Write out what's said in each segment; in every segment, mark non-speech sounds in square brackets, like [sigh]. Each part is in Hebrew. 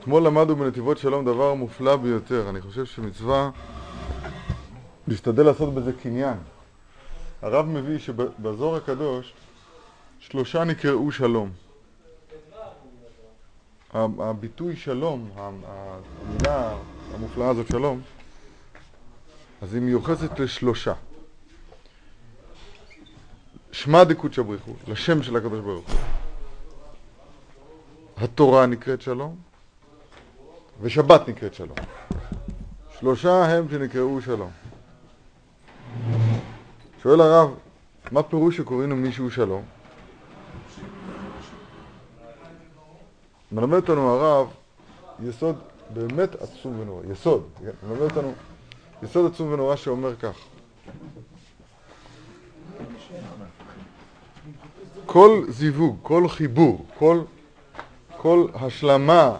אתמול למדנו בנתיבות שלום דבר מופלא ביותר. אני חושב שמצווה להשתדל לעשות בזה קניין. הרב מביא שבזוהר הקדוש שלושה נקראו שלום. הביטוי שלום, המילה המופלאה הזאת שלום, אז היא מיוחסת לשלושה. שמע דקודשא בריחו, לשם של הקדוש ברוך הוא. התורה נקראת שלום, ושבת נקראת שלום. שלושה הם שנקראו שלום. שואל הרב, מה פירוש שקוראים למישהו שלום? מלמד אותנו הרב יסוד באמת עצום ונורא, יסוד, כן? מלמד אותנו יסוד עצום ונורא שאומר כך כל זיווג, כל חיבור, כל, כל השלמה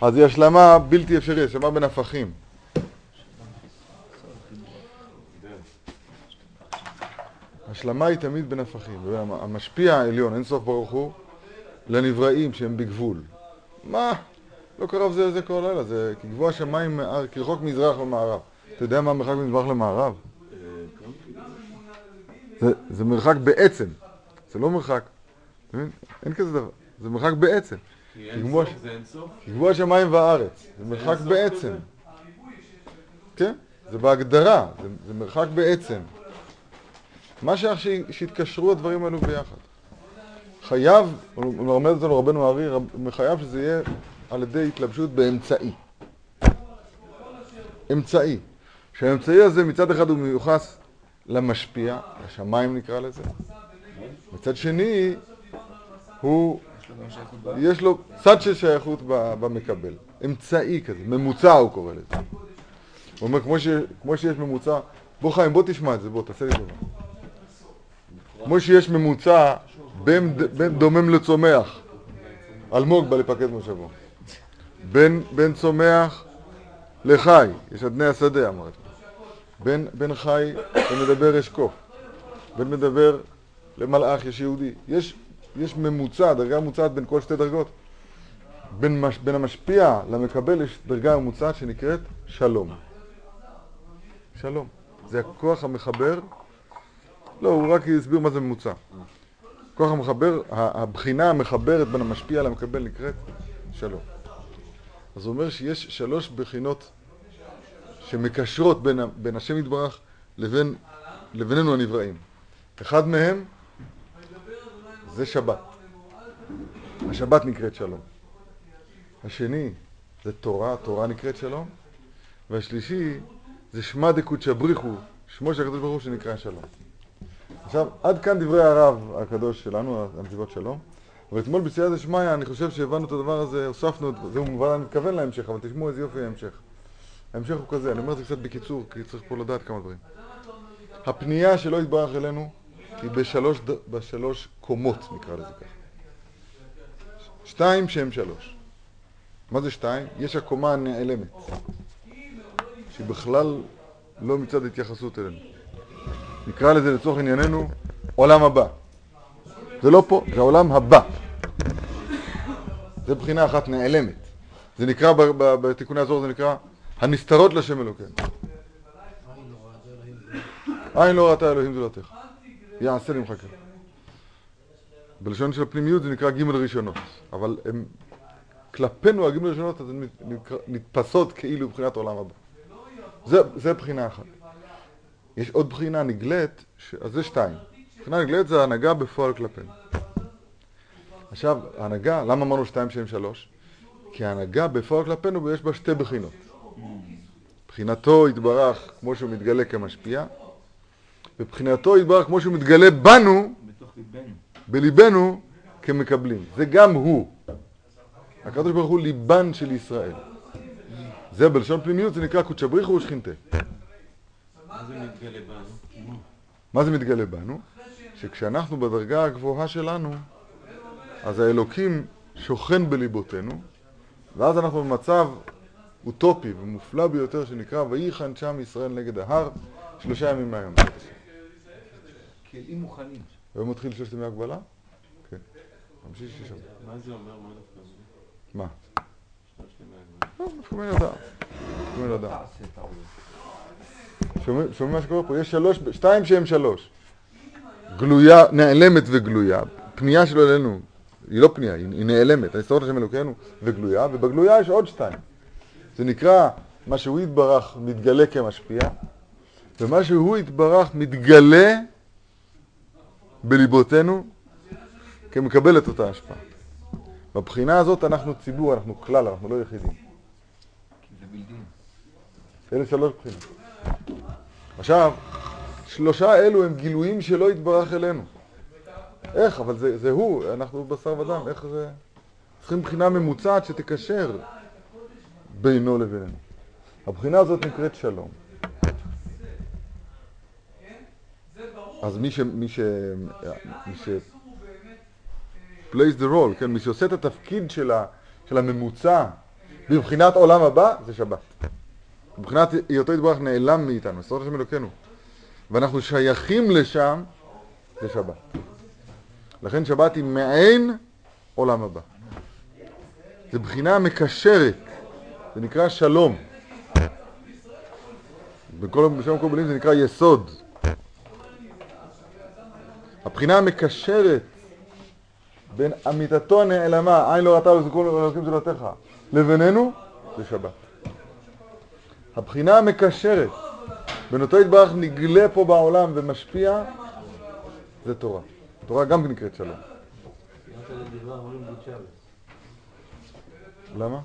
אז היא השלמה בלתי אפשרית, השלמה בין הפכים השלמה היא תמיד בין הפכים, המשפיע העליון, אין סוף ברוך הוא, לנבראים שהם בגבול. מה? לא קרב זה לזה כל לילה, זה כגבוה שמיים, כרחוק מזרח ומערב. אתה יודע מה המרחק ממזרח למערב? זה, מרחק בעצם, זה לא מרחק. אין כזה דבר, זה מרחק בעצם. כגבוה שמיים וארץ, זה מרחק בעצם. כן? זה בהגדרה, זה, מרחק בעצם. מה שייך שיתקשרו הדברים האלו ביחד. חייב, הוא מלמד אותנו רבנו הארי, חייב שזה יהיה על ידי התלבשות באמצעי. אמצעי. שהאמצעי הזה מצד אחד הוא מיוחס למשפיע, לשמיים נקרא לזה. מצד שני, הוא, יש לו צד של שייכות במקבל. אמצעי כזה, ממוצע הוא קורא לזה. הוא אומר, כמו, ש, כמו שיש ממוצע, בוא חיים, בוא תשמע את זה, בוא, תעשה לי טובה. כמו שיש ממוצע בין, בין דומם לצומח, אלמוג בא לפקד מושבו. בין, בין צומח לחי, יש אדני השדה אמרתי. בין, בין חי למדבר קוף. בין מדבר למלאך יש יהודי. יש, יש ממוצע, דרגה ממוצעת בין כל שתי דרגות. בין, מש, בין המשפיע למקבל יש דרגה ממוצעת שנקראת שלום. שלום. זה הכוח המחבר לא, הוא רק הסביר מה זה ממוצע. כוח המחבר, הבחינה המחברת בין המשפיע למקבל נקראת שלום. אז הוא אומר שיש שלוש בחינות שמקשרות בין, בין השם יתברך לבין, לבינינו הנבראים. אחד מהם זה שבת. השבת נקראת שלום. השני זה תורה, תורה נקראת שלום. והשלישי זה שמע דקודשא בריחו, שמו של הקדוש ברוך הוא שנקרא שלום. עכשיו, עד כאן דברי הרב הקדוש שלנו, הנתיבות שלום. אבל אתמול בסייעתא דשמיא, אני חושב שהבנו את הדבר הזה, הוספנו, זה מובן, אני מתכוון להמשך, אבל תשמעו איזה יופי ההמשך. ההמשך הוא כזה, אני אומר את זה קצת בקיצור, כי צריך פה לדעת כמה דברים. הפנייה שלא יתברך אלינו היא בשלוש, בשלוש קומות, נקרא לזה ככה. שתיים שהם שלוש. מה זה שתיים? יש הקומה הנעלמת, שהיא בכלל לא מצד התייחסות אלינו. נקרא לזה לצורך ענייננו עולם הבא. זה לא פה, זה העולם הבא. זה בחינה אחת נעלמת. זה נקרא, בתיקוני הזוהר זה נקרא הנסתרות לשם אלוקינו. עין לא ראתה אלוהים זולתך. יעשה לי מחכה. בלשון של הפנימיות זה נקרא גימל ראשונות. אבל הם, כלפינו הגימל ראשונות אז הן נתפסות כאילו בבחינת העולם הבא. זה, זה בחינה אחת. יש עוד בחינה נגלית, ש... אז זה שתיים. בחינה נגלית זה הנהגה בפועל כלפינו. עכשיו, ההנהגה, למה אמרנו שתיים שהם שלוש? כי ההנהגה בפועל כלפינו יש בה שתי בחינות. בחינתו יתברך כמו שהוא מתגלה כמשפיע, ובחינתו יתברך כמו שהוא מתגלה בנו, בליבנו, כמקבלים. זה גם הוא. הקדוש ברוך הוא ליבן של ישראל. זה בלשון פנימיות, זה נקרא קודשא בריחו ושכינתה. מה זה מתגלה בנו? שכשאנחנו בדרגה הגבוהה שלנו, אז האלוקים שוכן בליבותינו, ואז אנחנו במצב אוטופי ומופלא ביותר שנקרא ויחן שם ישראל נגד ההר שלושה ימים מהיום. כלים מוכנים. היום מתחיל שלושת ימי הגבלה? כן. חמישי שישה. מה זה אומר? מה דווקא מה? לא, מתכוון לדעת. מתכוון לדעת. שומעים מה שקורה פה? יש שלוש, שתיים שהם שלוש. גלויה, נעלמת וגלויה. פנייה שלו אלינו, היא לא פנייה, היא, נעלמת. הנסתרות השם אלוקינו וגלויה, ובגלויה יש עוד שתיים. זה נקרא, מה שהוא יתברך מתגלה כמשפיע, ומה שהוא יתברך מתגלה בליבותינו כמקבל את אותה השפעה. בבחינה הזאת אנחנו ציבור, אנחנו כלל, אנחנו לא יחידים. אלה שלוש בחינות. עכשיו, שלושה אלו הם גילויים שלא יתברך אלינו. איך? אבל זה, זה הוא, אנחנו בשר ודם, איך זה... צריכים בחינה ממוצעת שתקשר בינו לבינינו. הבחינה הזאת נקראת שלום. אז מי ש... מי ש... מי ש... plays the role, כן? מי שעושה את התפקיד של, הממוצע בבחינת עולם הבא, זה שבת. מבחינת היותו יתברך נעלם מאיתנו, עשרות השם אלוקינו. ואנחנו שייכים לשם, זה שבת. לכן שבת היא מעין עולם הבא. זה בחינה מקשרת, זה נקרא שלום. בכל, מילים זה נקרא יסוד. הבחינה המקשרת בין אמיתתו הנעלמה, עין לא ראתה ולזכור אלוקים זולתך, לבינינו, זה שבת. הבחינה המקשרת בין אותו יתברך נגלה פה בעולם ומשפיע, זה תורה. תורה גם נקראת שלום. למה?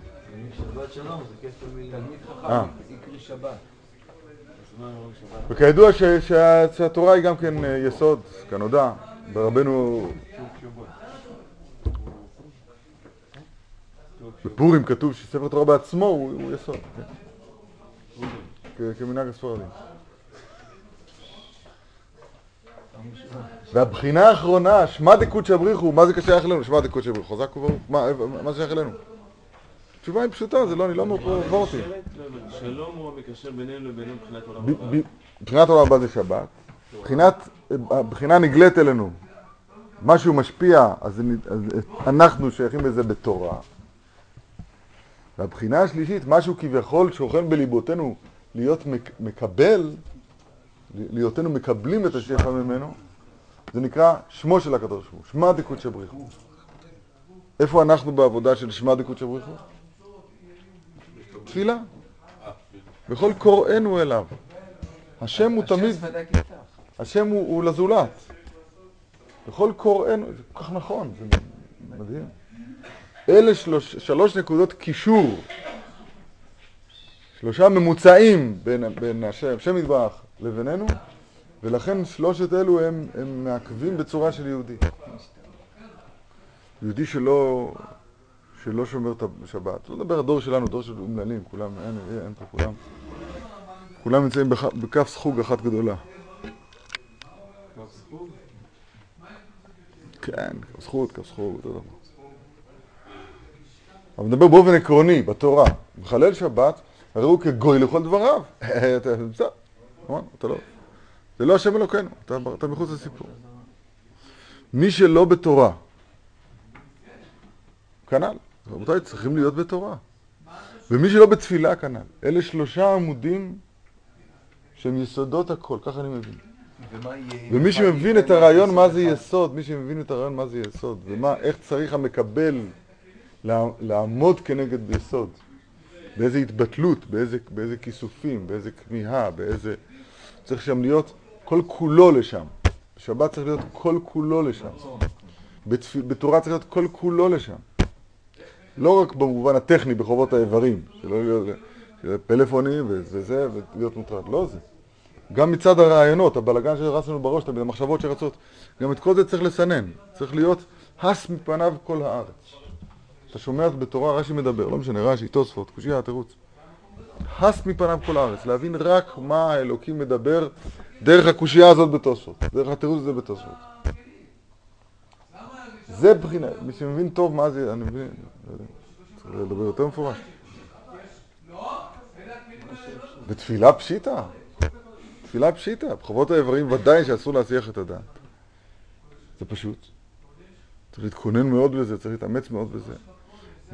שבת שלום זה כפל מילים. אה. וכידוע שהתורה היא גם כן אה, יסוד, כנודע, ברבנו... בפורים כתוב שספר תורה בעצמו הוא יסוד, כן. כמנהג הספרדים. והבחינה האחרונה, שמע דקות בריחו, מה זה קשה אלינו? שמע דקות בריחו, חזק וברוך, מה זה שייך אלינו? התשובה היא פשוטה, זה לא, אני לא אומר פה וורטי. שלום הוא המקשר בינינו לבינינו מבחינת עולם הבא. מבחינת עולם הבא זה שבת. הבחינה נגלית אלינו. משהו משפיע, אז אנחנו שייכים לזה בתורה. והבחינה השלישית, משהו כביכול שוכן בליבותינו להיות מקבל, להיותנו מקבלים את השפע ממנו, זה נקרא שמו של הקדוש ברוך הוא, שמע דקות שבריחו. איפה אנחנו בעבודה של שמע דקות שבריחו? תפילה. וכל קוראינו אליו. השם הוא תמיד, השם הוא, לזולת. וכל קוראינו, זה כל כך נכון, זה מדהים. אלה שלוש, שלוש נקודות קישור, שלושה ממוצעים בין, בין השם, השם יתברך לבינינו, ולכן שלושת אלו הם, הם מעכבים בצורה של יהודי. יהודי שלא, שלא שומר את השבת. לא מדבר הדור שלנו, דור של אומללים, כולם, אין, אין פה כולם. כולם נמצאים בכף סחוג אחת גדולה. כן, כף סחוג, כף סחוג, אותו דבר. אבל נדבר באופן עקרוני, בתורה. מחלל שבת, הרי הוא כגוי לכל דבריו. [laughs] אתה נמצא, נכון? אתה לא... זה לא השם אלוקינו, אתה, אתה מחוץ לסיפור. מי שלא בתורה, כנ"ל. רבותיי, צריכים להיות בתורה. ומי שלא בתפילה כנ"ל. אלה שלושה עמודים שהם יסודות הכל, ככה אני מבין. ומי שמבין את הרעיון מה זה יסוד, מי שמבין את הרעיון מה זה יסוד, ואיך צריך המקבל לעמוד כנגד יסוד, באיזה התבטלות, באיזה, באיזה כיסופים, באיזה כמיהה, באיזה... צריך שם להיות כל כולו לשם. בשבת צריך להיות כל כולו לשם. בתורה צריך להיות כל כולו לשם. לא רק במובן הטכני בחובות האיברים, שלא להיות פלאפוני וזה זה, ולהיות מוטרד, לא זה. גם מצד הרעיונות, הבלגן שרץ לנו בראש תמיד, המחשבות שרצות, גם את כל זה צריך לסנן, צריך להיות הס מפניו כל הארץ. אתה שומע בתורה, רש"י מדבר, לא משנה, רש"י, תוספות, קושייה, תירוץ. הס מפניו כל הארץ, להבין רק מה האלוקים מדבר דרך הקושייה הזאת בתוספות, דרך התירוץ הזה בתוספות. זה בחינה, מי שמבין טוב מה זה, אני מבין, צריך לדבר יותר מפורש. בתפילה פשיטה, תפילה פשיטה, בחובות האיברים ודאי שאסור להסיח את הדעת. זה פשוט. צריך להתכונן מאוד בזה, צריך להתאמץ מאוד בזה.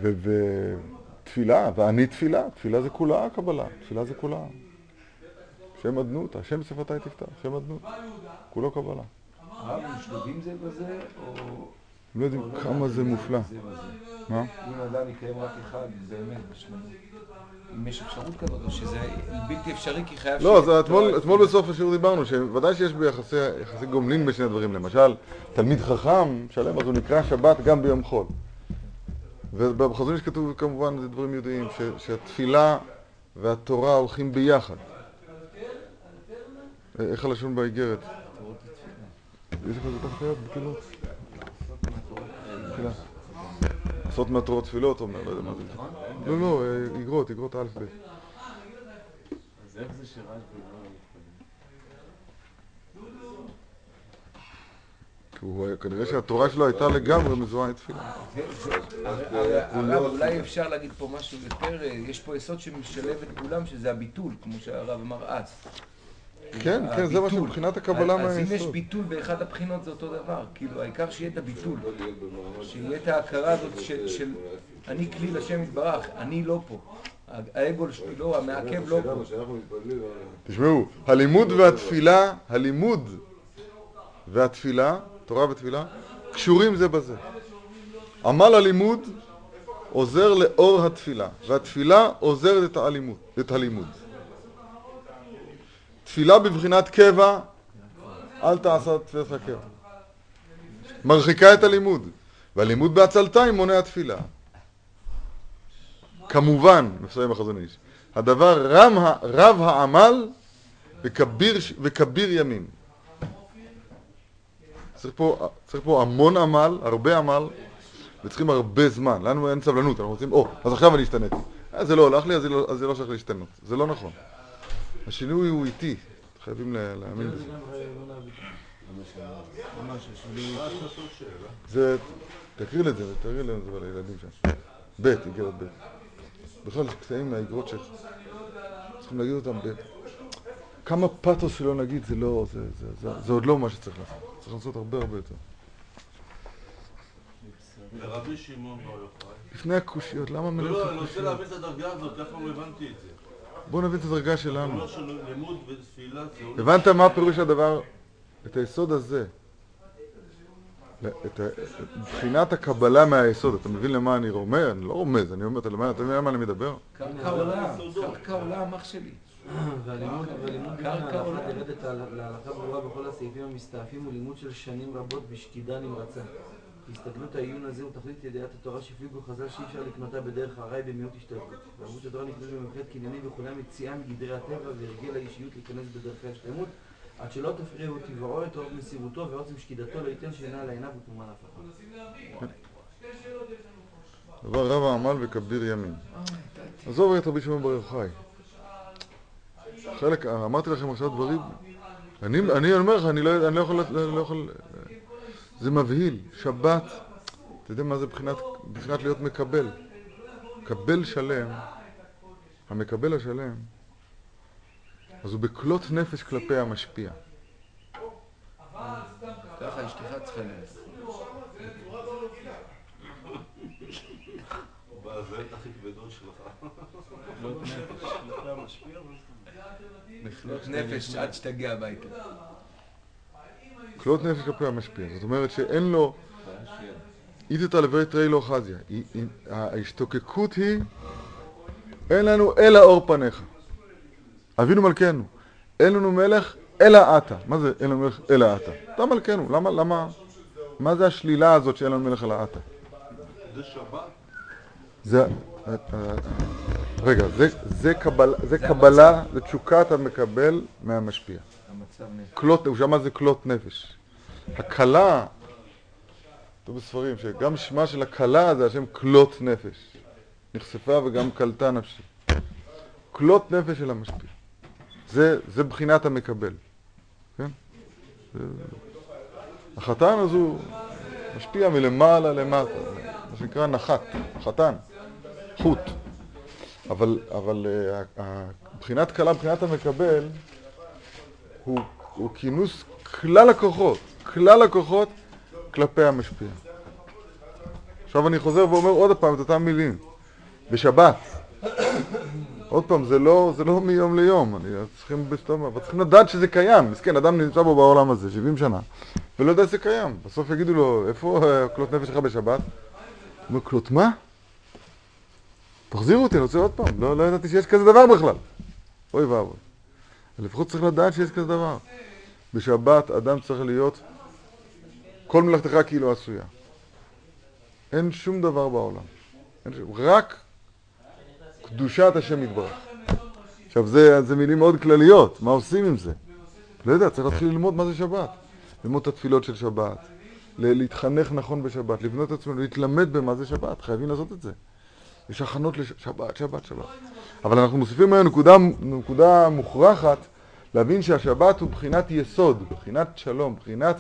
ותפילה, ואני תפילה, תפילה זה כולה קבלה, תפילה זה כולה. שם אדנות, השם שפתיי תפתח, שם אדנות, כולו קבלה. הרב, הם שלובים זה בזה, או... לא יודעים כמה זה מופלא. זה? מה? אם אדם יקיים רק אחד, באמת, בשלמות. אם יש אפשרות כזאת, או שזה בלתי אפשרי כי חייב... לא, אתמול, בסוף השיעור דיברנו שוודאי שיש ביחסי יחסי גומלין בין שני הדברים. למשל, תלמיד חכם שלם, אז הוא נקרא שבת גם ביום חול. ובחזון איש כתוב כמובן, זה דברים ש- שהתפילה והתורה הולכים ביחד. אה, איך הלשון באיגרת? יש לך את זה תחת היד, בכנות. תפילה. עשרות מהתורות תפילות, אומר, לא יודע מה זה. לא, לא, אה, איגרות, איגרות א' ב'. אז איך זה שרשב"י לא מתפלל? כנראה שהתורה שלו הייתה לגמרי מזוהה עם תפילה. הרב, אולי אפשר להגיד פה משהו יותר, יש פה יסוד שמשלב את כולם, שזה הביטול, כמו שהרב אמר אז. כן, כן, זה מה. שמבחינת הקבלה אז אם יש מהיסוד. ביטול באחד הבחינות זה אותו דבר, כאילו העיקר שיהיה את הביטול, שיהיה את ההכרה הזאת של, של אני כלי לשם יתברך, אני לא פה, האגו שלי לא, המעכב לא פה. תשמעו, הלימוד והתפילה, הלימוד והתפילה, תורה ותפילה, קשורים זה בזה. עמל הלימוד עוזר לאור התפילה, והתפילה עוזרת את הלימוד. תפילה בבחינת קבע, אל תעשה תפילתך קבע. מרחיקה את הלימוד, והלימוד בעצלתיים מונע תפילה. כמובן, מסיים החזון איש, הדבר רם, רב העמל וכביר, וכביר ימים. צריך פה, צריך פה המון עמל, הרבה עמל, וצריכים הרבה זמן. לנו אין סבלנות, אנחנו רוצים, או, אז עכשיו אני השתניתי. אה, זה לא הולך לי, אז זה לא, לא שייך להשתנות. זה לא נכון. השינוי הוא איטי, חייבים לה- להאמין בזה. זה, תקריא לזה, תקריא לזה לילדים שם. ב', איגרת ב'. בכלל יש קטעים מהאיגרות שצריכים להגיד אותם ב... כמה פתוס שלא נגיד, זה לא, זה, זה, זה, זה עוד לא מה שצריך לעשות. צריך לעשות הרבה הרבה יותר. לפני הקושיות, למה מלך לא, אני רוצה? להבין את הדרגה הזאת, אף פעם לא הבנתי את זה. בואו נבין את הדרגה שלנו. עולה. הבנת מה פירוש הדבר? את היסוד הזה. את מבחינת הקבלה מהיסוד, אתה מבין למה אני רומז? אני לא רומז, אני אומר, אתה מבין אתה מבין על מה אני מדבר? קרקע עולם, קרקע עולם אח שלי. והלימוד והלימוד בין קרקע עולה. להלכה ברורה בכל הסעיפים המסתעפים הוא לימוד של שנים רבות בשקידה נמרצה. הסתכלות העיון הזה הוא תכלית ידיעת התורה שהפליגו חז"ל שאי אפשר לקנותה בדרך הרי במיעוט השתלטות. ועמוד התורה נקנית במבחנת קניינים וכולם יציאה מגדרי הטבע והרגל האישיות להיכנס בדרכי השלמות עד שלא תפריעו טבעו את אור מסירותו ועוצם שקידתו לא ייתן שינה על עיניו וטומאה להפכה. דבר רב העמל וכביר ימים. עזוב את רבי שמעון בר יוחאי. חלק, אמרתי לכם עכשיו דברים, אני, אומר לך, אני לא, לא יכול, לא זה מבהיל, שבת, אתה יודע מה זה מבחינת, להיות מקבל. מקבל שלם, המקבל השלם, אז הוא בכלות נפש כלפי המשפיע. ככה אשתך צריכה הכי כבדות שלך. בכלות נפש עד שתגיע הביתה. כלות נפש כלפי המשפיע. זאת אומרת שאין לו, איתתא לבי תרי לא חזיה. ההשתוקקות היא, אין לנו אלא אור פניך. אבינו מלכנו, אין לנו מלך אלא אתה. מה זה אין לנו מלך אלא אתה? אתה מלכנו. למה, למה, מה זה השלילה הזאת שאין לנו מלך אלא אתה? זה שבת? זה, אה, אה, רגע, זה, זה, קבל, זה זה קבלה, זה תשוקת המקבל מהמשפיע. המצב נפש. כלות, הוא שמע זה כלות נפש. הכלה, כתוב בספרים שגם שמה של הכלה זה השם כלות נפש. נחשפה וגם קלטה נפשי. כלות נפש של המשפיע. זה, זה בחינת המקבל. כן? זה, החתן אז משפיע מלמעלה למטה, מה שנקרא נחת, חתן, חוט. אבל, אבל אה, בחינת כלה, בחינת המקבל, הוא, הוא כינוס כלל הכוחות, כלל הכוחות כלפי המשפיע. עכשיו אני חוזר ואומר עוד פעם את אותם מילים. בשבת. עוד פעם, זה לא, זה לא מיום ליום, אני צריכים בסתום, אבל צריכים לדעת שזה קיים. מסכן, אדם נמצא בו בעולם הזה 70 שנה, ולא יודע שזה קיים. בסוף יגידו לו, איפה אה, כלות נפש שלך בשבת? הוא אומר, כלות מה? תחזירו אותי, אני רוצה עוד פעם. לא, לא ידעתי שיש כזה דבר בכלל. אוי ואבוי. לפחות צריך לדעת שיש כזה דבר. בשבת אדם צריך להיות, כל מלאכתך כאילו עשויה. אין שום דבר בעולם. שום, רק קדושת השם יתברך. עכשיו זה, זה מילים מאוד כלליות, מה עושים עם זה? לא יודע, צריך להתחיל ללמוד מה זה שבת. ללמוד את התפילות של שבת, להתחנך נכון בשבת, לבנות את עצמנו, להתלמד במה זה שבת, חייבים לעשות את זה. יש הכנות לשבת, שבת, שבת. אבל אנחנו מוסיפים היום נקודה, נקודה מוכרחת, להבין שהשבת הוא בחינת יסוד, בחינת שלום, בחינת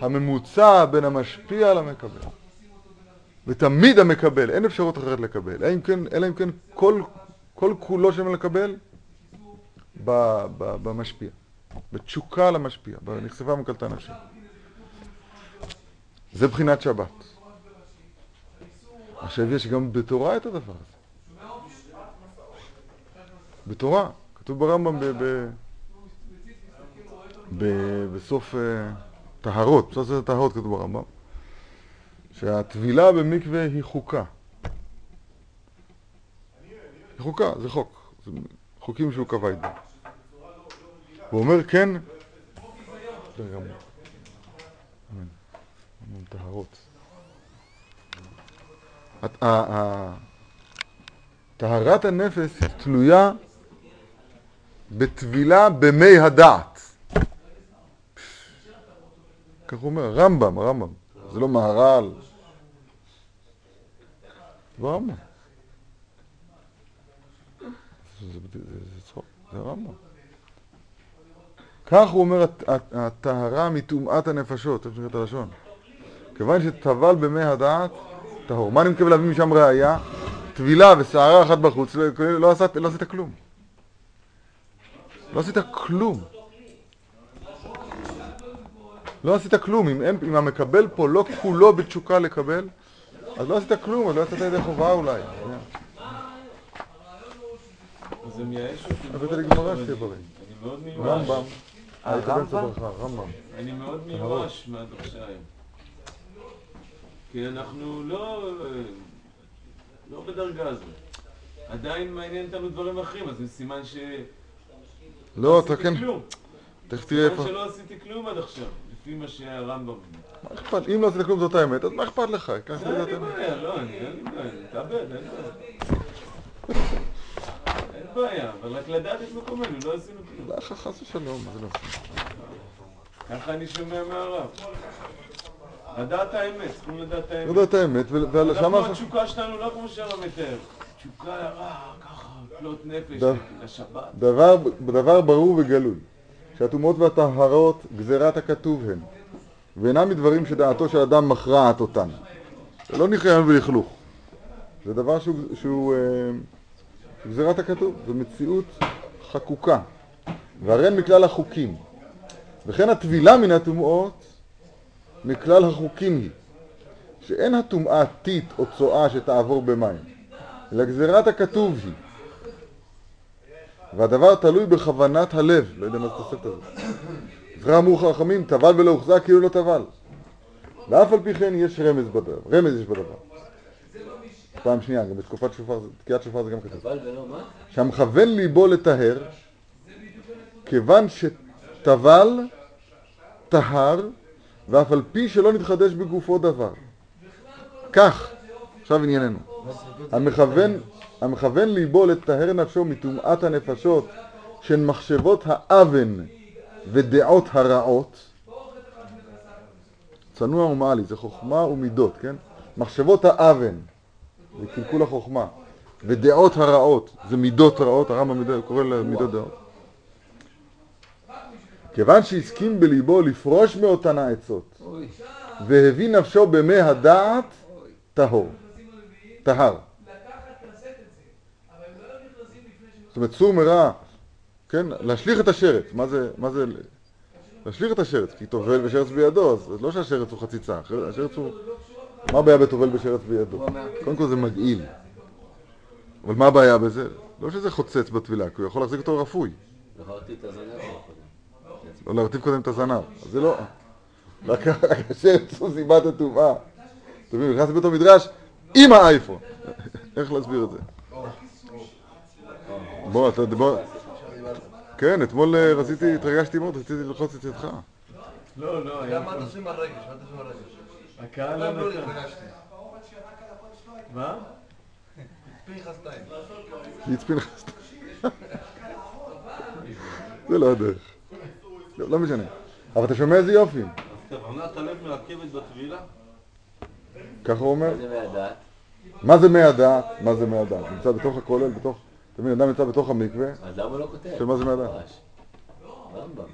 הממוצע בין המשפיע למקבל. ותמיד המקבל, אין אפשרות אחרת לקבל, אלא אם כן, אלא אם כן כל, כל כולו שם לקבל ב, ב, במשפיע, בתשוקה למשפיע, בנחשפה מקלטה נפשי. זה בחינת שבת. עכשיו יש גם בתורה את הדבר הזה. בתורה, כתוב ברמב"ם בסוף uh, טהרות, בסוף ספר טהרות כתוב ברמב"ם, שהטבילה במקווה היא חוקה. היא חוקה, זה חוק, זה חוקים שהוא קבע איתו. הוא אומר כן, בסדר גמור. טהרות. טהרת הנפש תלויה בטבילה במי הדעת. כך הוא אומר, רמב"ם, רמב"ם. זה לא מהר"ל. זה רמב"ם. זה- רמב"ם. כך הוא אומר הט- הט- הטהרה מטומאת הנפשות, איך שנקראת הלשון. כיוון שטבל במי הדעת, טהור. מה אני מקווה להביא משם ראייה? טבילה ושערה אחת בחוץ, לא, לא, לא עשית כלום. לא עשית כלום. לא עשית כלום. אם, אין, אם המקבל פה לא כולו בתשוקה לקבל, אז לא עשית כלום, אז לא יצאת ידי חובה אולי. זה מייאש אותי. הבאת לי גמרא. שתהיה בריא. אני מאוד מיואש. רמב"ם. הרמב"ם? רמב"ם. אני מאוד מיואש מהדרשה היום. כי אנחנו לא... לא בדרגה הזאת. עדיין מעניין אותנו דברים אחרים, אז זה סימן ש... לא, אתה עשיתי כן. תכף תראה איפה. סימן שלא עשיתי כלום עד עכשיו, לפי מה שהרמב"ם אומר. מה אכפת? אם לא עשית כלום זאת האמת, אז מה אכפת לך? ככה זה לדעת האמת. לא, אני אין לי בעיה, אני מתאבד, אין בעיה. אין בעיה, אבל רק לדעת את מקומנו, לא עשינו כלום. לא, חס ושלום, זה לא עושים? ככה אני שומע מהרב. לדעת האמת, צריכים לדעת האמת. לא יודע את האמת, ו- אנחנו. התשוקה שלנו לא כמו שהרב מתאר. תשוקה רע, ככה, כלות נפש, לשבת. דבר, דבר ברור וגלוי, שהטומאות והטהרות גזירת הכתוב הן, ואינם מדברים שדעתו של אדם מכרעת אותן. זה לא ניחיון ולכלוך. זה דבר שהוא, שהוא אה, גזירת הכתוב, זו מציאות חקוקה, והרי מכלל החוקים. וכן הטבילה מן הטומאות מכלל החוקים היא, שאין הטומאה טיט או צואה שתעבור במים, אלא גזירת הכתוב היא. והדבר תלוי בכוונת הלב, לא יודע מה זה התוספת הזאת. זכר אמרו חכמים, טבל ולא הוחזק כאילו לא טבל. ואף על פי כן יש רמז בדבר, רמז יש בדבר. פעם שנייה, גם בתקופת שופר, תקיעת שופר זה גם כתוב. אבל ולא מה? שהמכוון ליבו לטהר, כיוון שטבל, טהר, ואף על פי שלא נתחדש בגופו דבר. כך, עכשיו ענייננו. המכוון, המכוון ליבו לטהר נפשו מטומאת הנפשות שהן מחשבות האוון ודעות הרעות. צנוע ומעלי, זה חוכמה ומידות, כן? מחשבות האוון זה קלקול החוכמה. ודעות הרעות זה מידות רעות, הרמב"ם קורא למידות דעות. כיוון שהסכים בליבו לפרוש מאותן העצות והביא נפשו במי הדעת טהור, טהר. זאת אומרת, סור מרע, כן, להשליך את השרץ, מה זה, מה זה, להשליך את השרץ, כי טובל ושרץ בידו, אז לא שהשרץ הוא חציצה, השרץ הוא, מה הבעיה בטובל בשרץ בידו? קודם כל זה מגעיל. אבל מה הבעיה בזה? לא שזה חוצץ בטבילה, כי הוא יכול להחזיק אותו רפוי. לא להרטיב קודם את הזנב. אז זה לא... רק השרץ הוא סיבת הטומאה. אתה מבין, נכנס לבית המדרש עם האייפון. איך להסביר את זה? בוא, אתה... בוא... כן, אתמול אה, רציתי, התרגשתי מאוד, רציתי ללחוץ את ידך. לא, לא, היה מה אתה עושה עם הרגש? מה עושה עם הרגש? הקהל לא לא נתן. התרגשתי. מה? פנחס טיים. יצפין לך סתם. זה לא הדרך. לא, לא משנה. אבל אתה שומע איזה יופי. אז כוונת הלב מעכבת בטבילה? ככה הוא אומר. מה זה מהדעת? מה זה מי הדעת? מה זה מי הדעת? נמצא בתוך הכולל, בתוך... אתה מבין, אדם נמצא בתוך המקווה. אז למה הוא לא כותב? של מה זה מהדעת? ממש. רמב"ם.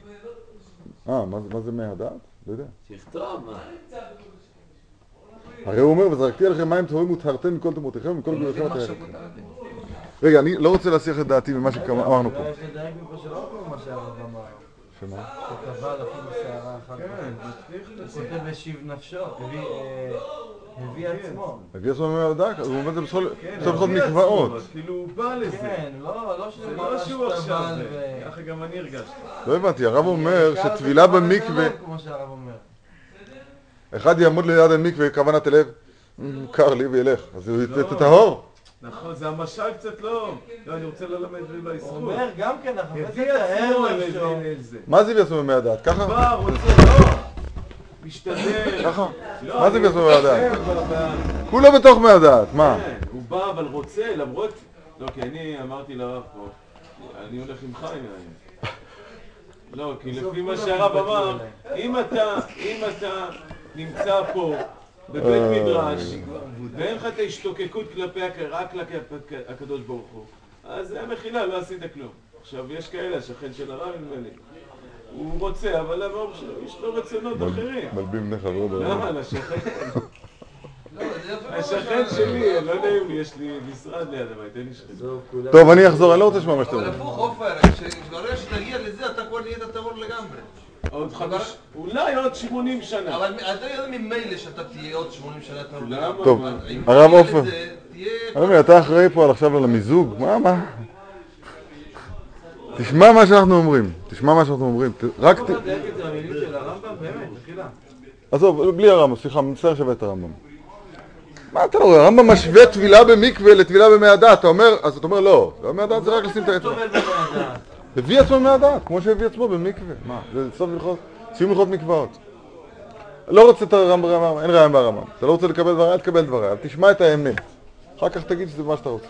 אה, מה זה- מה זה מי הדעת? לא יודע. שיכתוב, מה? הרי הוא אומר, וזרקתי עליכם מים טהורים וטהרתם מכל תמותיכם ומכל גבולכם זה הטהרתם. רגע, אני לא רוצה להסיח את דעתי ממה שאמרנו פה. שמה? שטבל אפילו שערה אחת. כן, הוא. כותב השיב נפשו, הביא, הביא עצמו. הביא עצמו מי הדעת? הוא אומר את זה כן, הביא מקוואות. כאילו הוא בא לזה. כן, לא, לא זה שזה לא שהוא עכשיו. ככה גם אני הרגשתי. לא הבנתי, הרב אומר שטבילה במקווה, הלב, כמו שהרב אומר. אחד יעמוד ליד המקווה, כוונת הלב, "מ, קר לי וילך, אז הוא לא. יצא טהור. נכון, זה המשל קצת לא. לא, אני רוצה ללמד אולי הוא. אומר גם כן, החפץ הביא עצמו. מה זה הביא עצמו במי הדעת? ככה? בא, רוצה, לא. משתדל. ככה? לא, מה זה אני הביא עצמו במי הדעת? מתרחב ב- ב- הוא לא בתוך מי הדעת, מה? כן, הוא בא אבל רוצה, למרות... לא, כי אני אמרתי לרב פה, אני הולך עם חיים היום. לא, כי לפי מה שהרב אמר, אם אתה, אם אתה נמצא פה בבית אה. מדרש, ואין לך את ההשתוקקות כלפי, רק כלפי הקדוש ברוך הוא, אז זה המחילה, לא עשית כלום. עכשיו, יש כאלה, השכן של הרב נדמה לי, הוא רוצה, אבל המאור שלו, יש לו רצונות אחרים. מלבים בני חברו למה? ברמה. לשכן? לא, השכן שלי. לא נעים לי, יש לי משרד ליד הבית, אין לי שכן. טוב, אני אחזור, אני לא רוצה לשמוע מה שאתה אבל אומר. הפוך, עופר, ברגע שתגיע לזה אתה כבר נהיית טהור לגמרי. עוד חמש... אולי עוד 80 שנה. אבל אתה יודע ממילא שאתה תהיה עוד 80 שנה טהור למה? לגמרי. טוב, אבל הרב עופר. אתה אחראי פה עכשיו על המיזוג? מה, מה? תשמע מה שאנחנו אומרים, תשמע מה שאנחנו אומרים, רק ת... תדייק את זה במילים של הרמב"ם, באמת, מחילה. עזוב, בלי הרמב"ם, סליחה, מצטער שווה את הרמב"ם. מה אתה רואה? הרמב"ם משווה טבילה במקווה לטבילה במי הדת, אתה אומר, אז אתה אומר לא, במי הדת זה רק לשים את האצבע. הביא עצמו במי הדת, כמו שהביא עצמו במקווה. מה, זה סוף הלכות, סיום הלכות מקוואות. לא רוצה את הרמב"ם, אין רעיון ברמב"ם. אתה לא רוצה לקבל דבריי, אל תקבל דבריי, אבל תשמע את האמת. אחר כך תגיד שזה מה שאתה רוצה.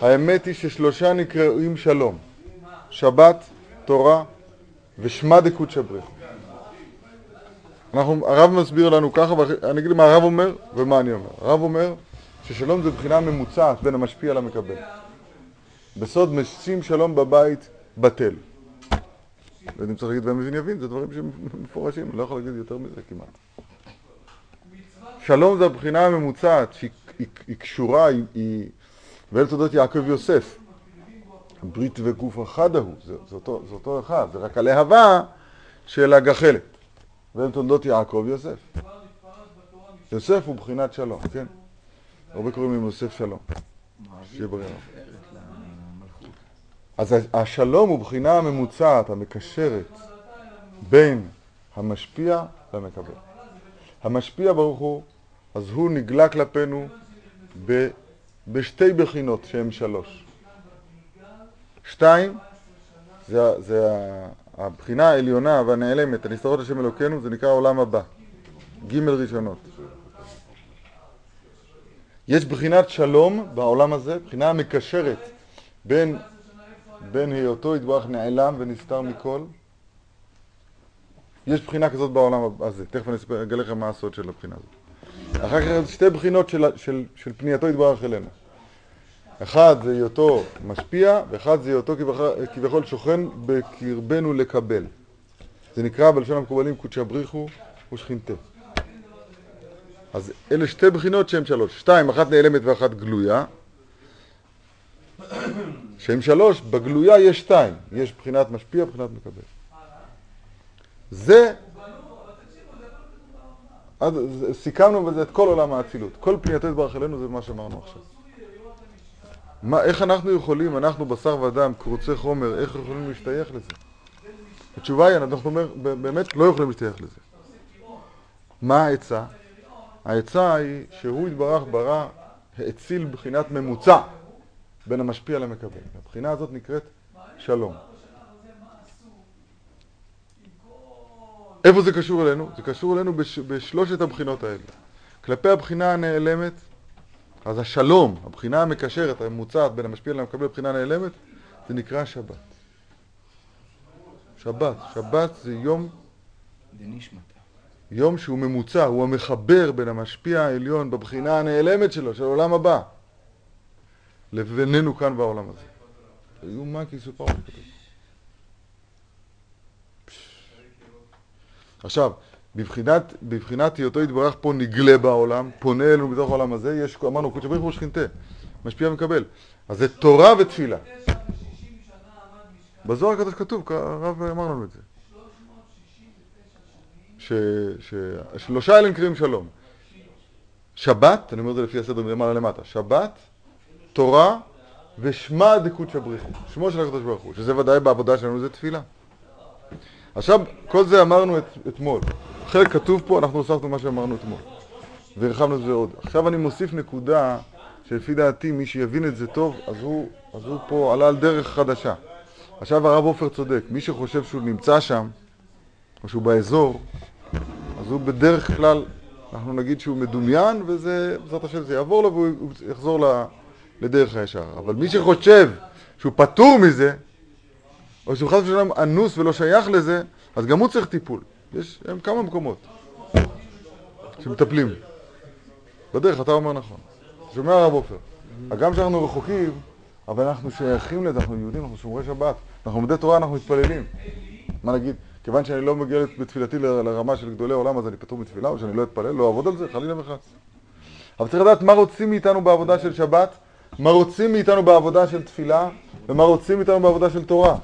האמת היא ששלושה נקראים שלום. שבת, תורה ושמע דקודשא בריך. אנחנו, הרב מסביר לנו ככה, ואני אגיד מה הרב אומר ומה אני אומר. הרב אומר ששלום זה בחינה ממוצעת בין המשפיע למקבל. בסוד משים שלום בבית בטל. לא יודע אם צריך להגיד והמבין יבין, זה דברים שמפורשים, [laughs] אני לא יכול להגיד יותר מזה כמעט. שלום זה הבחינה הממוצעת, שהיא היא, היא קשורה, היא... ואל תודות יעקב יוסף. ברית וגוף אחד ההוא, זה, זה, אותו, זה אותו אחד, זה רק הלהבה של הגחלת. ואל תולדות יעקב יוסף. יוסף הוא בחינת שלום, כן? הרבה קוראים לו יוסף שלום. אז השלום הוא בחינה הממוצעת, המקשרת, בין המשפיע למקבל. המשפיע ברוך הוא, אז הוא נגלה כלפינו בשתי בחינות שהן שלוש. שתיים, זה, זה הבחינה העליונה והנעלמת, הנסתרות השם אלוקינו, זה נקרא העולם הבא. ג' ראשונות. יש בחינת שלום בעולם הזה, בחינה המקשרת בין, בין היותו יתברך נעלם ונסתר מכל. יש בחינה כזאת בעולם הזה, תכף אני אגלה לכם מה הסוד של הבחינה הזאת. אחר כך שתי בחינות של, של, של פנייתו יתברך אלינו. אחד זה היותו משפיע, ואחד זה היותו כביכול- שוכן בקרבנו לקבל. זה נקרא בלשון המקובלים קודשא בריחו ושכינתה. אז אלה שתי בחינות שהן שלוש. שתיים, אחת נעלמת ואחת גלויה. שהן שלוש, בגלויה יש שתיים. יש בחינת משפיע, בחינת מקבל. זה אז סיכמנו בזה את כל עולם האצילות. כל פנייתו יתברך אלינו זה מה שאמרנו עכשיו. מה, איך אנחנו יכולים, אנחנו בשר ודם, קרוצי חומר, איך יכולים להשתייך לזה? התשובה היא, אנחנו אומר, באמת לא יכולים להשתייך לזה. מה העצה? העצה היא שהוא יתברך ברא, האציל בחינת ממוצע בין המשפיע למקבל. הבחינה הזאת נקראת שלום. איפה זה קשור אלינו? זה קשור אלינו בש, בשלושת הבחינות האלה. כלפי הבחינה הנעלמת, אז השלום, הבחינה המקשרת, הממוצעת בין המשפיע למקבל בבחינה הנעלמת, זה נקרא שבת. שבת. שבת זה יום. יום שהוא ממוצע, הוא המחבר בין המשפיע העליון בבחינה הנעלמת שלו, של העולם הבא, לבינינו כאן בעולם הזה. כי יסופר מה שכתוב. עכשיו, בבחינת, בבחינת היותו יתברך פה נגלה בעולם, פונה אלינו בתוך העולם הזה, יש, אמרנו, קודש בריך הוא שכינתה, משפיע ומקבל. אז זה תורה ותפילה. בזוהר הקדוש כתוב, הרב אמר לנו את זה. שלושה אלה נקראים שלום. שבת, אני אומר את זה לפי הסדר מלמעלה למטה, שבת, תורה ושמע דקודשא בריך שמו של הקדוש ברוך הוא, שזה ודאי בעבודה שלנו זה תפילה. עכשיו, כל זה אמרנו את, אתמול. חלק כתוב פה, אנחנו הוספנו מה שאמרנו אתמול. והרחבנו את זה עוד. עכשיו אני מוסיף נקודה שלפי דעתי מי שיבין את זה טוב, אז הוא, אז הוא פה עלה על דרך חדשה. עכשיו הרב עופר צודק, מי שחושב שהוא נמצא שם, או שהוא באזור, אז הוא בדרך כלל, אנחנו נגיד שהוא מדומיין, וזה, בעזרת השם זה יעבור לו והוא הוא יחזור ל, לדרך הישר. אבל מי שחושב שהוא פטור מזה, או שהוא חס ושלום אנוס ולא שייך לזה, אז גם הוא צריך טיפול. יש הם כמה מקומות שמטפלים. בדרך, אתה אומר נכון. שומע הרב עופר. הגם שאנחנו רחוקים, אבל אנחנו שייכים לזה, אנחנו יהודים, אנחנו שומרי שבת. אנחנו לומדי תורה, אנחנו מתפללים. מה נגיד? כיוון שאני לא מגיע בתפילתי לרמה של גדולי עולם, אז אני פטור מתפילה, או שאני לא אתפלל, לא אעבוד על זה, חלילה וחס. אבל צריך לדעת מה רוצים מאיתנו בעבודה של שבת, מה רוצים מאיתנו בעבודה של תפילה, ומה רוצים מאיתנו בעבודה של תורה.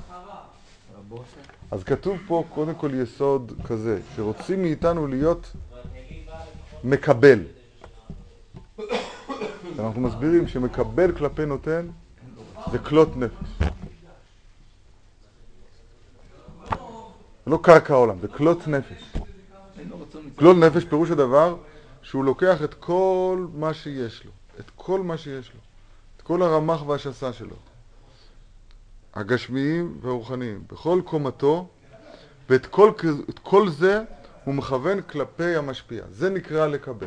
אז כתוב פה קודם כל יסוד כזה, שרוצים מאיתנו להיות מקבל. אנחנו מסבירים שמקבל כלפי נותן זה כלות נפש. זה לא קרקע העולם, זה כלות נפש. כלול נפש פירוש הדבר שהוא לוקח את כל מה שיש לו, את כל מה שיש לו, את כל הרמ"ח והשסה שלו, הגשמיים והרוחניים, בכל קומתו, ואת כל, כל זה הוא מכוון כלפי המשפיע. זה נקרא לקבל.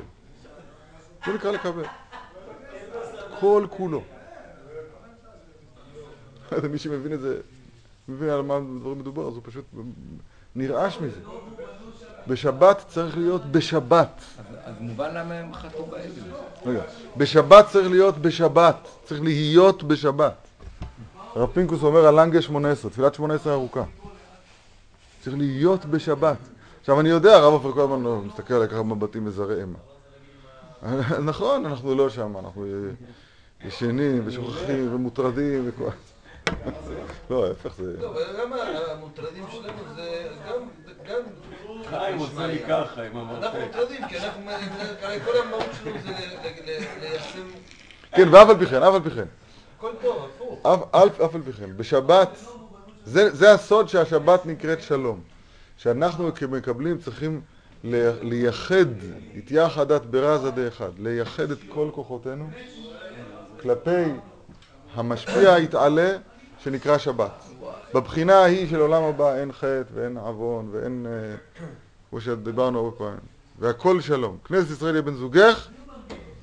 זה נקרא לקבל. כל כולו. [laughs] מי שמבין את זה, מבין על מה דברים מדובר, אז הוא פשוט נרעש מזה. בשבת צריך להיות בשבת. אז, מובן למה הם חטאו. רגע, בשבת צריך להיות בשבת, צריך להיות בשבת. הרב פינקוס אומר על לנגה 18, תפילת 18 ארוכה. צריך להיות בשבת. עכשיו אני יודע, הרב עופר כל הזמן לא, מסתכל עליי ככה מבטים מזרי אימה. [laughs] נכון, אנחנו לא שם, אנחנו ישנים ושוכחים ומוטרדים וכל... [laughs] לא, ההפך זה... לא, אבל גם המוטרדים שלנו זה גם... גם... חיים עושה לי ככה עם אנחנו המרפק. מוטרדים, כי אנחנו... הרי כל המהות שלנו זה ליישם... כן, ואף על פי כן, אף על פי כן. הכל טוב, הפוך. אף, על פי כן, בשבת, זה, זה הסוד שהשבת נקראת שלום. שאנחנו כמקבלים צריכים לייחד, התייחדת ברזה דאחד, לייחד את כל כוחותינו כלפי המשפיע היתעלה שנקרא שבת. בבחינה ההיא של עולם הבא אין חטא ואין עוון ואין, אה, כמו שדיברנו הרבה פעמים, והכל שלום. כנסת ישראל יהיה בן זוגך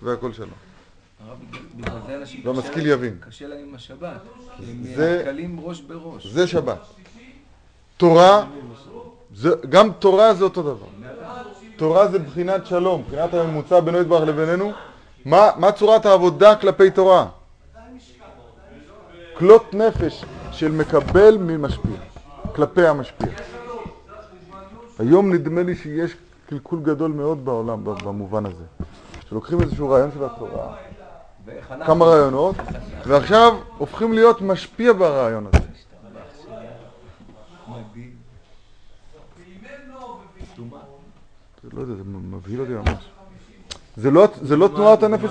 והכל שלום. הרב, בגלל זה אנשים והמשכיל קשה להם- יבין. קשה להם עם השבת. הם נתקלים ראש בראש. זה שבת. תורה, גם תורה זה אותו דבר. תורה זה בחינת שלום, בחינת הממוצע בינו יתברך לבינינו. מה, צורת העבודה כלפי תורה? כלות נפש של מקבל ממשפיע, כלפי המשפיע. היום נדמה לי שיש קלקול גדול מאוד בעולם במובן הזה. שלוקחים איזשהו רעיון של התורה. כמה רעיונות, ועכשיו הופכים להיות משפיע ברעיון הזה. לא יודע, זה מבהיל אותי ממש. זה לא, לא תנועת הנפש...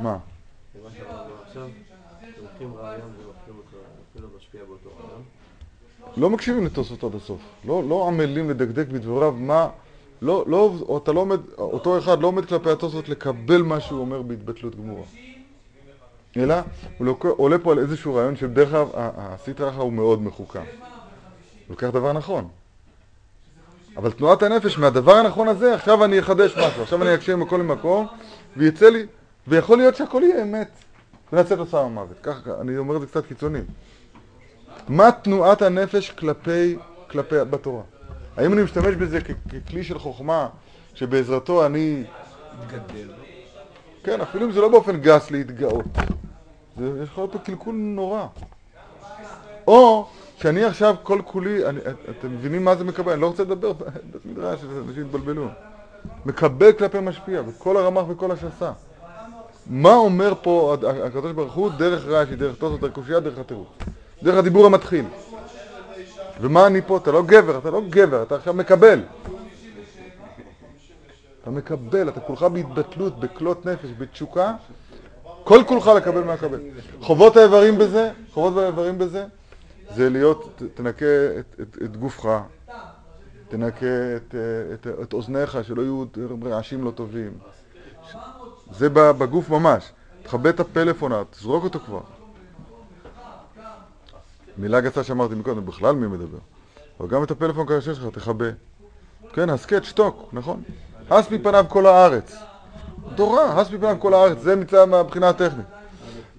מה? לא מקשיבים לתוספות עד הסוף. לא, לא עמלים לדקדק בדבריו מה... לא, לא, אתה לא עומד, אותו אחד לא עומד כלפי התוספות לקבל מה שהוא אומר בהתבטלות גמורה. אלא הוא לוק- עולה פה על איזשהו רעיון שבדרך כלל ה- ה- הסטרא אחרא הוא מאוד מחוכם. הוא לוקח דבר נכון. אבל תנועת הנפש, מהדבר הנכון הזה, עכשיו אני אחדש משהו, עכשיו אני אקשיב מכל למקום, ויצא לי, ויכול להיות שהכל יהיה אמת, ולצאת לסם המוות. ככה, אני אומר את זה קצת קיצוני. מה תנועת הנפש כלפי, כלפי, בתורה? האם אני משתמש בזה ככלי של חוכמה, שבעזרתו אני, מתגדל. כן, אפילו אם זה לא באופן גס להתגאות. זה, יש לך פה קלקול נורא. או שאני עכשיו כל כולי, אני, את- אתם מבינים מה זה מקבל? אני לא רוצה לדבר [laughs] בית מדרש, אנשים יתבלבלו. מקבל כלפי משפיע, בכל הרמ"ח וכל השסה. מה אומר פה הקדוש ברוך הוא דרך רש"י, דרך תוספות, דרך קושייה, דרך התירוץ? דרך הדיבור המתחיל. ומה אני פה? אתה לא גבר, אתה לא גבר, אתה עכשיו מקבל. אתה מקבל, אתה כולך בהתבטלות, בכלות נפש, בתשוקה, כל כולך לקבל מהקבל. חובות האיברים בזה, חובות האיברים בזה, זה להיות, תנקה את, את, את גופך, תנקה את, אה, את, את אוזניך, שלא יהיו רעשים לא טובים. זה בגוף ממש. תכבה את הפלאפון, תזרוק אותו כבר. מילה גסה שאמרתי מקודם, בכלל מי מדבר? אבל גם את הפלאפון כזה שיש לך, תכבה. כן, הסכת, שתוק, נכון. הס מפניו כל הארץ. תורה, הס מפניו כל הארץ, זה מצד מהבחינה הטכנית.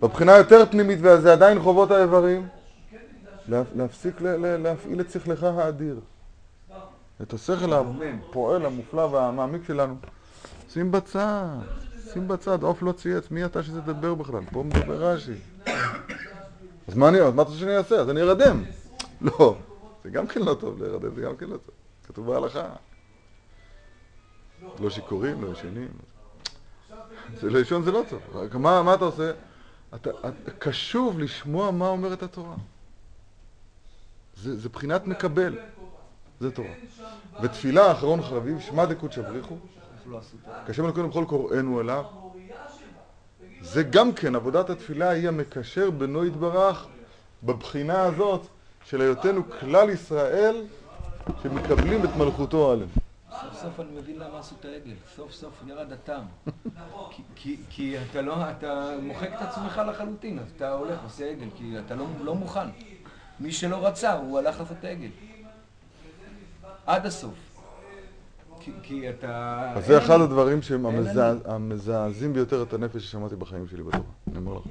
בבחינה היותר פנימית, וזה עדיין חובות האיברים, לה, להפסיק להפעיל את שכלך האדיר. את השכל הפועל, המופלא והמעמיק שלנו. שים בצד, שים בצד, עוף לא צייץ, מי אתה שתדבר בכלל? פה מדבר רש"י. אז מה אני, אז מה אתה רוצה שאני אעשה? אז אני ארדם. לא, זה גם כן לא טוב להירדם, זה גם כן לא טוב. כתוב בהלכה. לא שיכורים, לא ישנים. זה לא לישון זה לא טוב. מה, אתה עושה? אתה, קשוב לשמוע מה אומרת התורה. זה, בחינת מקבל. זה תורה. ותפילה אחרון חביב, שמע דקות שבריחו, כשם אלוקינו בכל קוראינו אליו. זה גם כן, עבודת התפילה היא המקשר בינו יתברך בבחינה הזאת של היותנו כלל ישראל שמקבלים את מלכותו עליהם. סוף סוף אני מבין למה עשו את העגל, סוף סוף ירד הטעם. כי- אתה לא, אתה מוחק את עצמך לחלוטין, אז אתה הולך, עושה עגל, כי אתה לא, לא מוכן. מי שלא רצה, הוא הלך לעשות את העגל. עד הסוף. כי, אתה... אז זה אחד. הדברים שהם. המזעזעים ביותר את הנפש ששמעתי בחיים שלי בתורה. אני אומר לכם.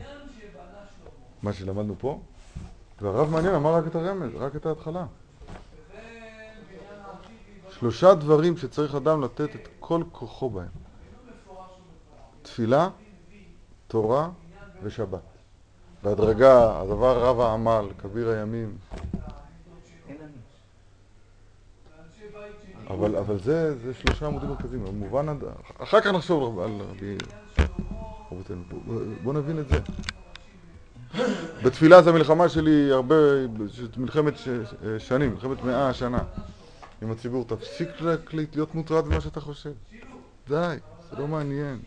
מה שלמדנו פה, והרב מעניין אמר רק את הרמז, רק את ההתחלה. שלושה דברים שצריך אדם לתת את כל כוחו בהם. תפילה, תורה ושבת. בהדרגה, הדבר רב העמל, כביר הימים. אין אני. אבל, אבל זה, זה שלושה עמודים מרכזיים, במובן, הד- אחר כך נחשוב על רבי רבותינו, בוא, בוא נבין את זה. בתפילה זה המלחמה שלי הרבה, מלחמת ש, שנים, מלחמת מאה שנה עם הציבור, תפסיק להיות מוטרד ממה שאתה חושב, די, זה לא מעניין.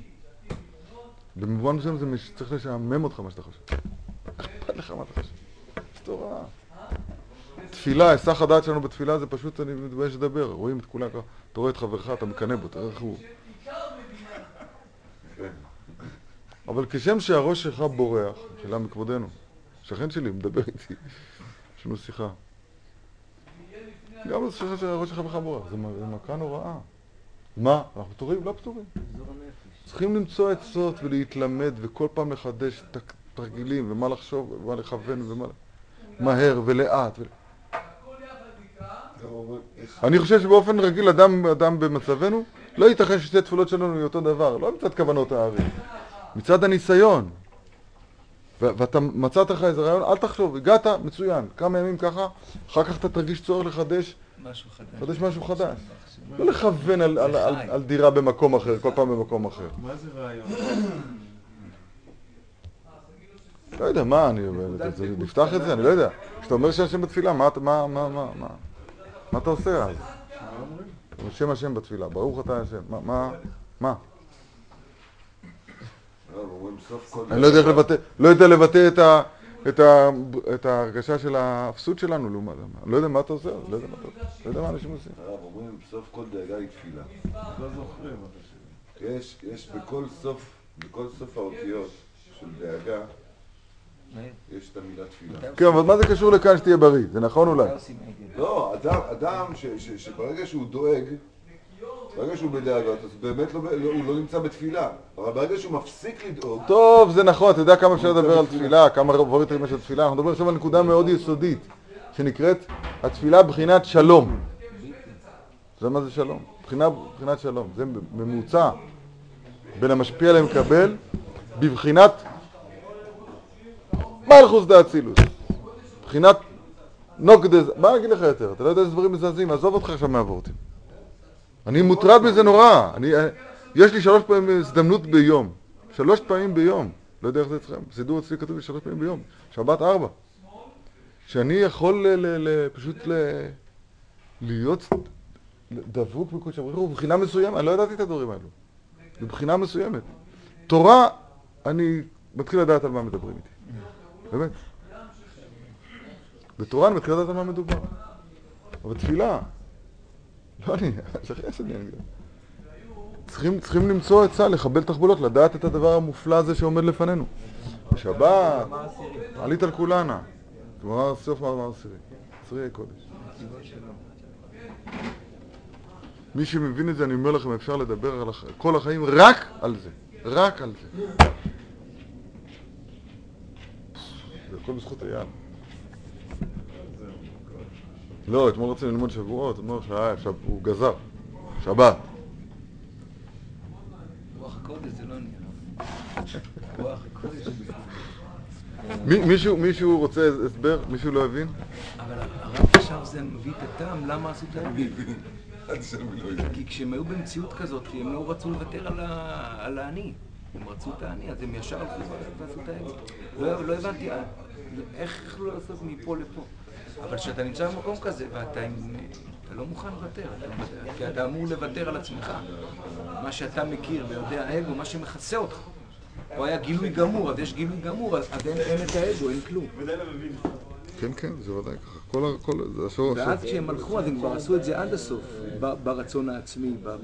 במובן מסוים זה צריך לשעמם אותך מה שאתה חושב. אכפת לך מה אתה חושב, יש תורה. תפילה, היסח הדעת שלנו בתפילה זה פשוט, אני מתבייש לדבר, רואים את כולם ככה, אתה רואה את חברך, אתה מקנא בו, תראה איך הוא... אבל כשם שהראש שלך בורח, שאלה מכבודנו, שכן שלי מדבר איתי, יש לנו שיחה. גם השכן שהראש שלך בכלל בורח, זה מכה נוראה. מה? אנחנו פטורים? לא פטורים. צריכים למצוא עצות ולהתלמד וכל פעם לחדש את התרגילים ומה לחשוב ומה לכוון ומה... מהר ולאט. ו... אני חושב שבאופן רגיל אדם, אדם במצבנו לא ייתכן ששתי תפילות שלנו יהיו אותו דבר, לא מצד כוונות הארי, מצד הניסיון. ו- ואתה מצאת לך איזה רעיון, אל תחשוב, הגעת, מצוין, כמה ימים ככה, אחר כך אתה תרגיש צורך לחדש, משהו חדש. משהו חדש. לא לכוון על, על, על, על דירה במקום אחר, כל פעם במקום אחר. מה זה רעיון? לא יודע, מה, אני... נפתח את זה? אני לא יודע. כשאתה אומר שהשם בתפילה, מה מה- מה- מה- מה- אתה עושה אז? שם השם בתפילה, ברוך אתה השם. מה? מה? לא. אני לא יודע איך לבטא, לא יודע לבטא את ה... את, ה, את ההרגשה של האפסות שלנו לעומת זה. אני לא יודע מה אתה עושה, לא יודע מה אתה עושה, לא יודע מה אנשים עושים. הרב, אומרים סוף כל דאגה היא תפילה. לא זוכרים. יש, יש בכל סוף, בכל סוף האותיות של דאגה, יש את המילה תפילה. כן, אבל מה זה קשור לכאן שתהיה בריא? זה נכון אולי? לא, אדם, אדם ש, ש, שברגע שהוא דואג, ברגע שהוא בדאגות, אז באמת לא, לא, הוא לא נמצא בתפילה. אבל ברגע שהוא מפסיק לדאוג, טוב, זה נכון, אתה יודע כמה אפשר לדבר על תפילה, כמה רבוריתרים יש על תפילה, אנחנו מדברים עכשיו על נקודה מאוד יסודית, שנקראת התפילה בחינת שלום. זה מה זה שלום? בחינה, בחינת שלום. זה ממוצע בין המשפיע למקבל בבחינת מלכוס דאצילוס. בחינת נוקדז, מה אגיד לך יותר? אתה לא יודע איזה דברים מזעזעים, עזוב אותך עכשיו מהוורטים. אני מוטרד מזה נורא. אני, אה, יש לי שלוש פעמים הזדמנות ביום. שלוש פעמים ביום. לא יודע איך זה אצלכם. בסידור אצלי כתוב לי שלוש פעמים ביום. שבת ארבע. שאני יכול פשוט להיות דבוק בקודש הבריחו מבחינה מסוימת. אני לא ידעתי את הדברים האלו. מבחינה מסוימת. תורה, אני מתחיל לדעת על מה מדברים איתי. באמת. בתורה אני מתחיל לדעת על מה מדובר. אבל תפילה, לא אני, שכן שאני אגיד. צריכים, למצוא עצה, לחבל תחבולות, לדעת את הדבר המופלא הזה שעומד לפנינו. בשבת, עלית על כולנה. גמרא סוף מאמר עשירי. עשירי קודש. מי שמבין את זה, אני אומר לכם, אפשר לדבר על הח... כל החיים רק על זה. רק על זה. זה הכל בזכות אייל. לא, אתמול רצינו ללמוד שבועות, שעה, עכשיו הוא גזר. שבת. זה לא זה מישהו, מישהו רוצה הסבר? מישהו לא הבין? אבל הרב עכשיו זה מביא את הטעם למה עשו את שאני לא. כי כשהם היו במציאות כזאת, הם לא רצו לוותר על האני. הם רצו את האני, אז הם ישר ועשו את העגל. לא לא הבנתי אה, איך יכלו לעשות מפה לפה. אבל כשאתה נמצא במקום כזה ואתה לא מוכן לוותר, אתה- כי אתה אמור לוותר על עצמך. מה שאתה מכיר ויודע האגו, מה שמכסה אותך. פה היה גילוי גמור, אז יש גילוי גמור, אז אין את האגו, אין כלום. כן, כן, זה ודאי ככה. כל ה... כל... זה השור... ואז כשהם הלכו, אז הם כבר עשו את זה עד הסוף, ברצון העצמי, ב-